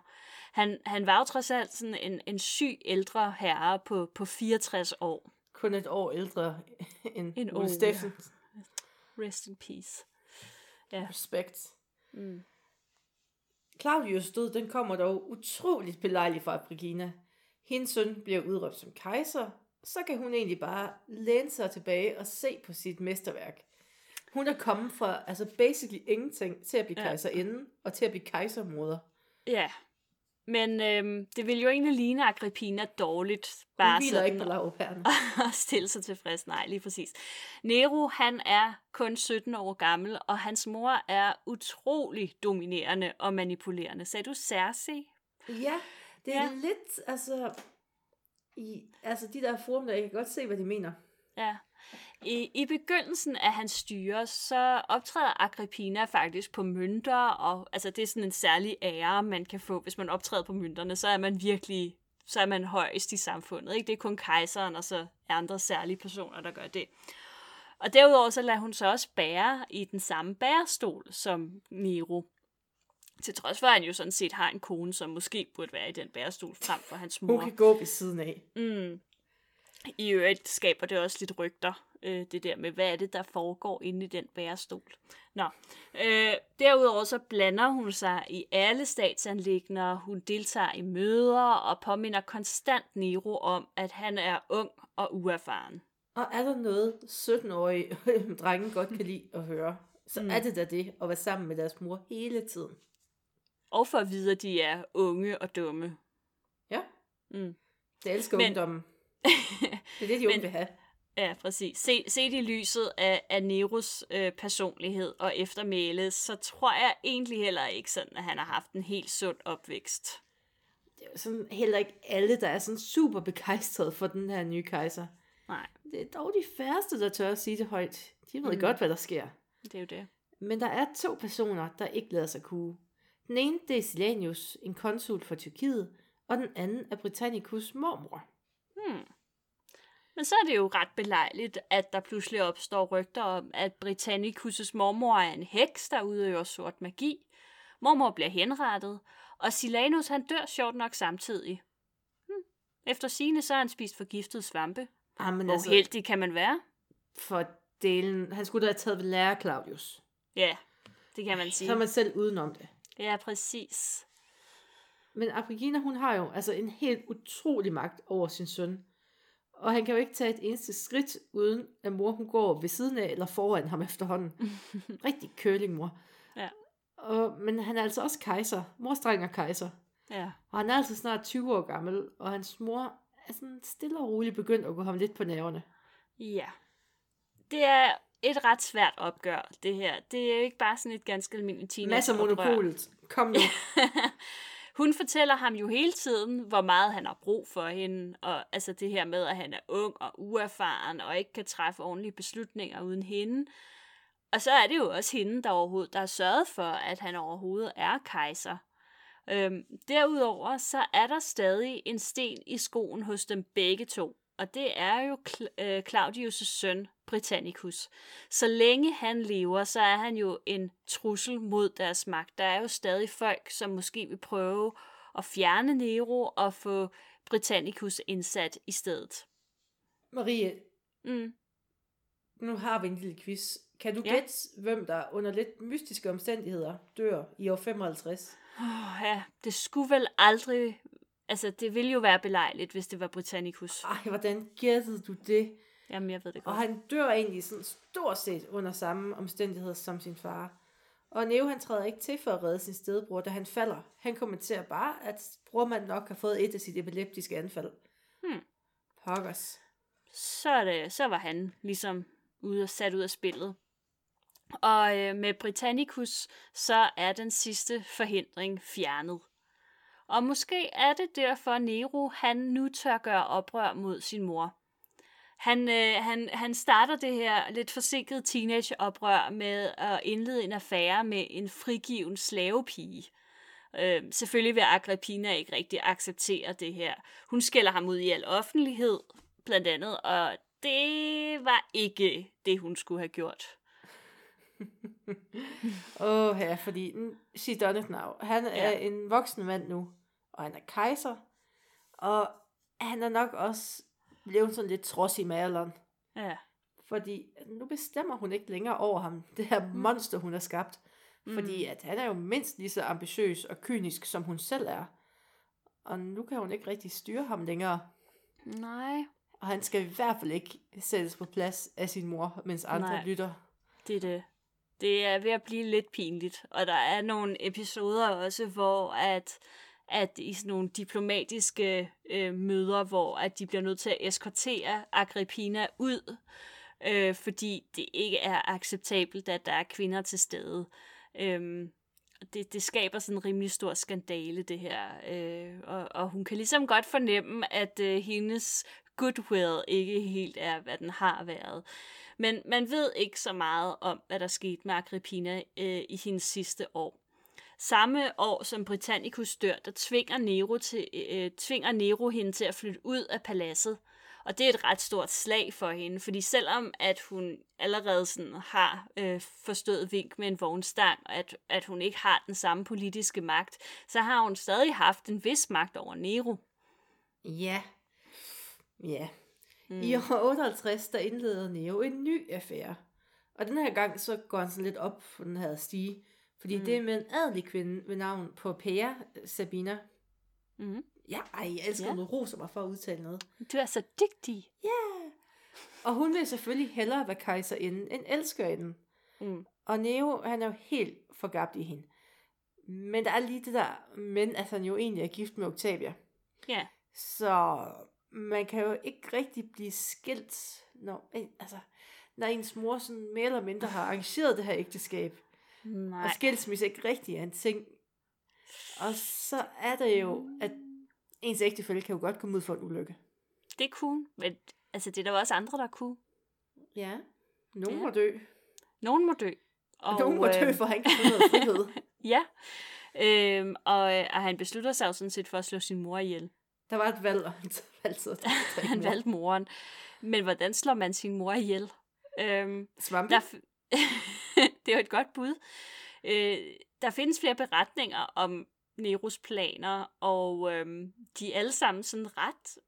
Han, han var jo trods alt sådan en, en syg ældre herre på, på 64 år. Kun et år ældre end En Ole. Steffen. Rest in peace. Respekt. Mm. Claudius død, den kommer dog utroligt belejligt fra Brigina. Hendes søn bliver udråbt som kejser, så kan hun egentlig bare læne sig tilbage og se på sit mesterværk. Hun er kommet fra, altså basically ingenting, til at blive Ja. kejserinde, og til at blive kejsermoder. Ja, men øhm, det vil jo egentlig ligne Agrippina dårligt. Hun Bare hviler ikke på lavpærne. at <laughs> stille sig tilfreds. Nej, lige præcis. Nero, han er kun 17 år gammel, og hans mor er utrolig dominerende og manipulerende. Sagde du Cersei? Ja, det er ja. lidt, altså, i, altså de der forum, der jeg kan godt se, hvad de mener. Ja. I, I begyndelsen af hans styre, så optræder Agrippina faktisk på mønter, og altså, det er sådan en særlig ære, man kan få, hvis man optræder på mønterne, så er man virkelig så er man højst i samfundet. Ikke? Det er kun kejseren, og så andre særlige personer, der gør det. Og derudover så lader hun så også bære i den samme bærestol som Nero. Til trods for, at han jo sådan set har en kone, som måske burde være i den bærestol frem for hans mor. Hun kan gå ved siden af. Mm. I øvrigt skaber det også lidt rygter, øh, det der med, hvad er det, der foregår inde i den bærestol. Nå, øh, derudover så blander hun sig i alle statsanlægner, hun deltager i møder og påminder konstant Nero om, at han er ung og uerfaren. Og er der noget 17-årige <laughs> drenge godt kan lide at høre, så mm. er det da det at være sammen med deres mor hele tiden. Og for at vide, at de er unge og dumme. Ja. Mm. Det elsker Men- ungdommen. <laughs> Det er det, de unge Men- vil have. Ja, præcis. Se, set i lyset af, af Neros øh, personlighed og eftermæle, så tror jeg egentlig heller ikke sådan, at han har haft en helt sund opvækst. Det er jo sådan heller ikke alle, der er sådan super begejstrede for den her nye kejser. Nej, Det er dog de færreste, der tør at sige det højt. De ved mm. godt, hvad der sker. det er jo det. Men der er to personer, der ikke lader sig kue. Den ene, det er Silanius, en konsul for Tyrkiet, og den anden er Britannicus mormor. Hmm. Men så er det jo ret belejligt, at der pludselig opstår rygter om, at Britannicus' mormor er en heks, der udøver sort magi. Mormor bliver henrettet, og Silanus han dør sjovt nok samtidig. Hmm. Efter sine så har han spist forgiftet svampe. Ah, men Hvor altså, heldig kan man være? for delen, han skulle da have taget ved lærer Claudius. Ja, det kan man Så sige. er man selv udenom det. Ja, præcis. Men Agripina, hun har jo altså en helt utrolig magt over sin søn. Og han kan jo ikke tage et eneste skridt, uden at mor hun går ved siden af eller foran ham efterhånden. <laughs> Rigtig curlingmor. Ja. Og, men han er altså også kejser. Mors dreng er kejser. Ja. Og han er altså snart 20 år gammel, og hans mor er sådan stille og roligt begyndt at gå ham lidt på nerverne. Ja. Det er et ret svært opgør, det her. Det er jo ikke bare sådan et ganske almindeligt teenage Masser af monopolet. Kom nu. <laughs> Hun fortæller ham jo hele tiden, hvor meget han har brug for hende, og altså det her med, at han er ung og uerfaren, og ikke kan træffe ordentlige beslutninger uden hende. Og så er det jo også hende, der overhovedet der har sørget for, at han overhovedet er kejser. Øhm, derudover så er der stadig en sten i skoen hos dem begge to, og det er jo Cl- øh, Claudius' søn, Britannicus. Så længe han lever, så er han jo en trussel mod deres magt. Der er jo stadig folk, som måske vil prøve at fjerne Nero og få Britannicus indsat i stedet. Marie, Mm. nu har vi en lille quiz. Kan du Ja. gætte, hvem der under lidt mystiske omstændigheder dør i år 55? Oh, ja, det skulle vel aldrig... Altså, det ville jo være belejligt, hvis det var Britannicus. Ej, hvordan gættede du det? Jamen, jeg ved det Og godt. han dør egentlig sådan stort set under samme omstændigheder som sin far. Og Neo han træder ikke til for at redde sin stedbror, da han falder. Han kommenterer bare, at brormanden nok har fået et af sit epileptiske anfald. Hmm. Pokkers. så, det, så var han ligesom ude og sat ud af spillet. Og øh, med Britannicus, så er den sidste forhindring fjernet. Og måske er det derfor, Nero han nu tør gøre oprør mod sin mor. Han, øh, han, han starter det her lidt forsinkede teenageoprør med at indlede en affære med en frigiven slavepige. Øh, selvfølgelig vil Agrippina ikke rigtig acceptere det her. Hun skælder ham ud i al offentlighed, blandt andet, og det var ikke det, hun skulle have gjort. <laughs> Åh ja, fordi mm, she done it now. Han er Ja. en voksen mand nu, og han er kejser. Og han er nok også blevet sådan lidt trods i maleren. Ja. Fordi nu bestemmer hun ikke længere over ham, det her monster, hun har skabt. Fordi at han er jo mindst lige så ambitiøs og kynisk, som hun selv er. Og nu kan hun ikke rigtig styre ham længere. Nej, Og han skal i hvert fald ikke sættes på plads af sin mor, mens andre Nej. lytter. det er det. Det er ved at blive lidt pinligt. Og der er nogle episoder også, hvor at, at i sådan nogle diplomatiske øh, møder, hvor at de bliver nødt til at eskortere Agrippina ud, øh, fordi det ikke er acceptabelt, at der er kvinder til stede. Øh, det, det skaber sådan en rimelig stor skandale, det her. Øh, og, og hun kan ligesom godt fornemme, at øh, hendes goodwill ikke helt er, hvad den har været. Men man ved ikke så meget om, hvad der skete med Agrippina øh, i hendes sidste år. Samme år som Britannicus dør, der tvinger Nero, til, øh, tvinger Nero hende til at flytte ud af paladset. Og det er et ret stort slag for hende, fordi selvom at hun allerede sådan har øh, forstået vink med en vognstang, og at, at hun ikke har den samme politiske magt, så har hun stadig haft en vis magt over Nero. Ja. Ja. Mm. I år 58, der indleder Neo en ny affære. Og den her gang, så går han sådan lidt op for den her stige. Fordi mm. det er med en adelig kvinde ved navn Popea Sabina. Mm. Ja, ej, jeg elsker, Ja. du roser mig for at udtale noget. Du er så dygtig. Ja. Og hun vil selvfølgelig hellere være kejserinde end elskerinde. Mm. Og Neo, han er jo helt forgabt i hende. Men der er lige det der, men at han jo egentlig er gift med Octavia. Ja. Så man kan jo ikke rigtig blive skilt, når, altså, når ens mor sådan mere eller mindre har arrangeret det her ægteskab. Nej. Og skilsmisse ikke rigtig er en ting. Og så er det jo, at ens ægtefælle kan jo godt komme ud for en ulykke. Det kunne, men altså, det er der også andre, der kunne. Ja. Nogen Ja. må dø. Nogen må dø. Og, Nogen må dø, øh, for han kan få noget frihed. <laughs> Ja. Øhm, og, øh, og han beslutter sig jo sådan set for at slå sin mor ihjel. Der var et valg, og han <laughs> valgte dræbe <laughs> Han valgte moren. Men hvordan slår man sin mor ihjel? Øhm, Svampe? der, det er jo et godt bud. Øh, der findes flere beretninger om Neros planer, og øh, de er alle sammen sådan ret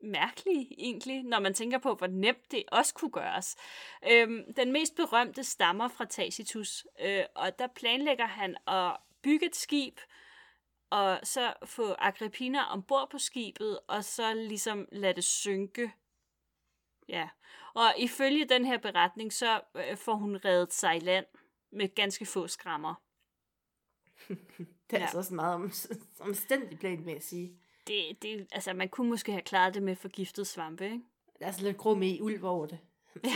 mærkelige egentlig, når man tænker på, hvor nemt det også kunne gøres. Øhm, den mest berømte stammer fra Tacitus, øh, og der planlægger han at bygge et skib, og så få Agrippina ombord på skibet, og så ligesom lade det synke. Ja, og ifølge den her beretning, så øh, får hun reddet sig i land med ganske få skrammer. <laughs> Det Ja. er ja. altså også meget om, <laughs> omstændig plan med at sige. Det, det, altså, man kunne måske have klaret det med forgiftet svampe, ikke? Der er sådan lidt grum i ulv over det. <laughs>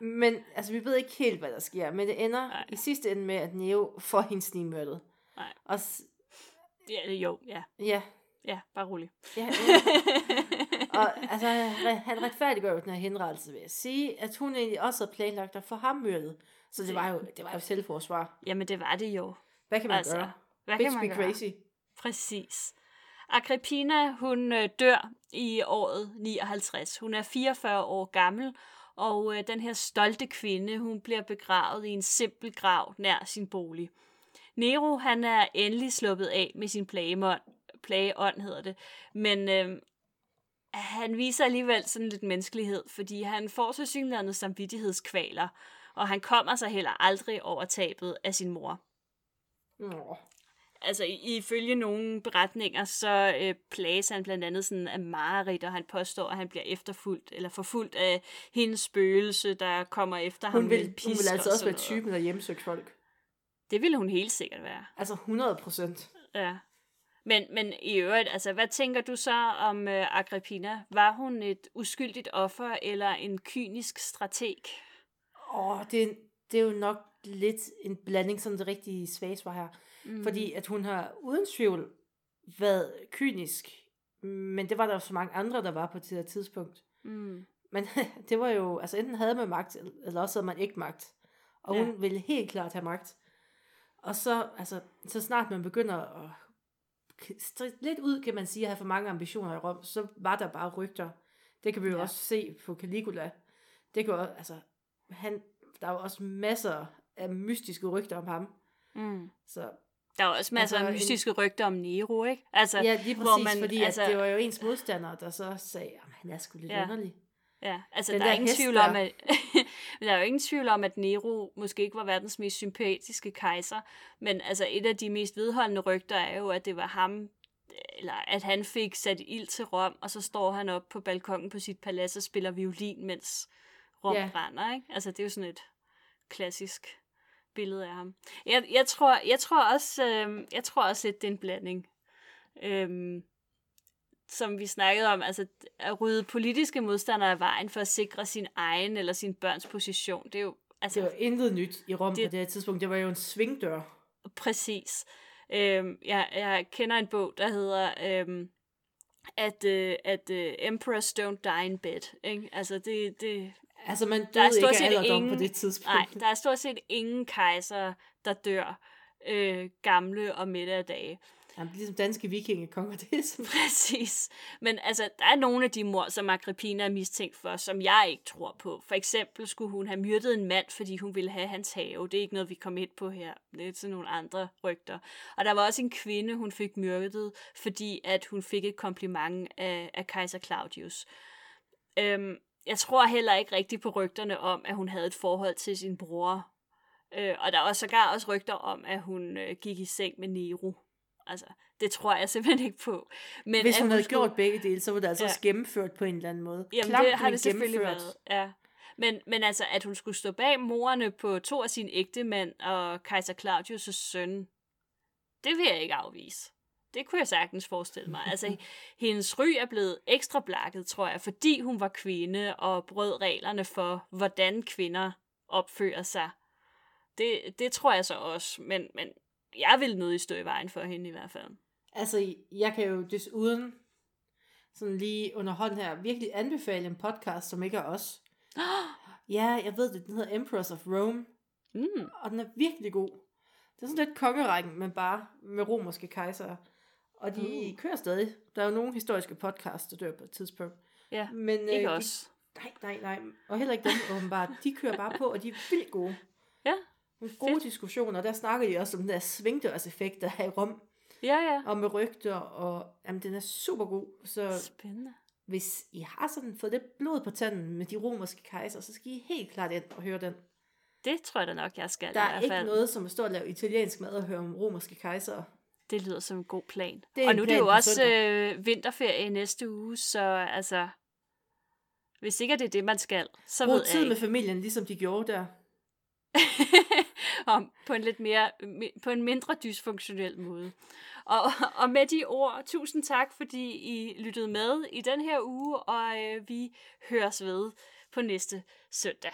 Men altså, vi ved ikke helt, hvad der sker. Men det ender Nej. I sidste ende med, at Neo får hendes snigmørtet. Nej. Og s- ja, jo, ja. ja, Ja, bare rolig. ja, ja. <laughs> og altså, han retfærdiggør jo den her henrettelse ved at sige, at hun egentlig også havde planlagt at få ham myrdet. Så det var jo, det var jo selvforsvar. Jamen, det var det jo. Hvad kan man Altså, gøre? Hvad Bitch kan man be gøre? crazy. Præcis. Agrippina, hun øh, dør i året 59. Hun er 44 år gammel, og øh, den her stolte kvinde, hun bliver begravet i en simpel grav nær sin bolig. Nero, han er endelig sluppet af med sin plageånd, plageånd hedder det, men øh, han viser alligevel sådan lidt menneskelighed, fordi han får så synligheden samvittighedskvaler, og han kommer sig heller aldrig over tabet af sin mor Nå. altså i- ifølge nogle beretninger, så øh, plages han blandt andet sådan af mareridt, og han påstår, at han bliver efterfulgt eller forfulgt af hendes spøgelse, der kommer efter ham Hun med vil, hun vil altså og også være typen, der hjemsøgt folk. Det ville hun helt sikkert være, Altså 100 procent. ja. Men, men i øvrigt, altså, hvad tænker du så om øh, Agrippina? Var hun et uskyldigt offer eller en kynisk strateg? Åh, det, er- det er jo nok lidt en blanding, sådan det rigtige svage svar her. Mm. Fordi at hun har uden tvivl været kynisk. Men det var der jo så mange andre, der var på det her tidspunkt. Mm. Men <laughs> det var jo, altså enten havde man magt, eller også havde man ikke magt. Og Ja. hun ville helt klart have magt. Og så, altså, så snart man begynder at stritte lidt ud, kan man sige, at have for mange ambitioner i Rom, så var der bare rygter. Det kan vi jo Ja. også se på Caligula. Det kan jo, altså, han, der er jo også masser af mystiske rygter om ham. Mm. Så Der er også masser Altså, af en- mystiske rygter om Nero, ikke? Altså, ja, lige hvor præcis, man- fordi altså- at det var jo ens modstander, der så sagde, at han er sgu lidt Ja. ja. underlig. Ja, altså Den der er der ingen hest tvivl om, at men der er jo ingen tvivl om, at Nero måske ikke var verdens mest sympatiske kejser, men altså et af de mest vedholdende rygter er jo, at det var ham, eller at han fik sat ild til Rom, og så står han op på balkongen på sit palads og spiller violin, mens Rom Ja. brænder, ikke? Altså det er jo sådan et klassisk billede af ham. Jeg, jeg, tror, jeg tror også, øh, jeg tror også lidt, det er en blanding. Øhm, som vi snakkede om, altså at rydde politiske modstandere af vejen for at sikre sin egen eller sin børns position. Det er jo altså Det var intet nyt i Rom Det- på det her tidspunkt. Det var jo en svingdør. præcis. Øhm, jeg, jeg kender en bog, der hedder øhm, at, øh, at øh, Emperors don't die in bed. Ikke? Altså det, det, Altså, man Der er døde stort ikke set ingen- på det tidspunkt. nej, der er stort set ingen kejser, der dør øh, gamle og midt af dage. Jamen, ligesom danske vikingekonger, <laughs> det er sådan. Præcis. Men altså, der er nogle af de mor, som Agrippina er mistænkt for, som jeg ikke tror på. For eksempel skulle hun have myrdet en mand, fordi hun ville have hans have. Det er ikke noget, vi kommer ind på her. Det er sådan nogle andre rygter. Og der var også en kvinde, hun fik myrdet, fordi at hun fik et kompliment af, af kejser Claudius. Øhm, jeg tror heller ikke rigtigt på rygterne om, at hun havde et forhold til sin bror. Øh, og der var sågar også rygter om, at hun øh, gik i seng med Nero. Altså, det tror jeg simpelthen ikke på. Men Hvis hun, hun havde skulle... gjort begge dele, så var det altså ja. gennemført på en eller anden måde. Jamen, Klamt, det har det selvfølgelig været. Ja. Men, men altså, at hun skulle stå bag morerne på to af sine ægtemænd og kejser Claudius' søn, det vil jeg ikke afvise. Det kunne jeg sagtens forestille mig. Altså, <laughs> hendes ry er blevet ekstra blakket, tror jeg, fordi hun var kvinde og brød reglerne for, hvordan kvinder opfører sig. Det, det tror jeg så også, men, men jeg vil nødig stå i vejen for hende i hvert fald. Altså, jeg kan jo desuden sådan lige under hånden her virkelig anbefale en podcast, som ikke er os. <gasps> ja, jeg ved det, den hedder Empress of Rome. Mm. Og den er virkelig god. Det er sådan lidt kongerækken, men bare med romerske kejsere. Og de uh. kører stadig. Der er jo nogle historiske podcasts, der dør på et tidspunkt. Ja, men, øh, ikke øh, os. De, nej, nej, nej. Og heller ikke dem, åbenbart. De kører bare på, og de er vildt gode. Ja, Nogle gode fedt. diskussioner. Der snakker de også om den der svingdørseffekt, der er i Rom. Ja, ja. Og med rygter, og jamen, den er super god. Så Spændende. Hvis I har sådan fået lidt blod på tanden med de romerske kejser, så skal I helt klart ind og høre den. Det tror jeg da nok, jeg skal Der er i hvert fald. ikke noget som at stå og lave italiensk mad og høre om romerske kejser. Det lyder som en god plan. Det og nu er det jo også øh, vinterferie næste uge, så altså, hvis ikke det er det, man skal, så Brug ved tid med familien, ligesom de gjorde der. <laughs> om på en lidt mere, på en mindre dysfunktionel måde. Og, <laughs> og med de ord, tusind tak, fordi I lyttede med i den her uge, og øh, vi høres ved på næste søndag.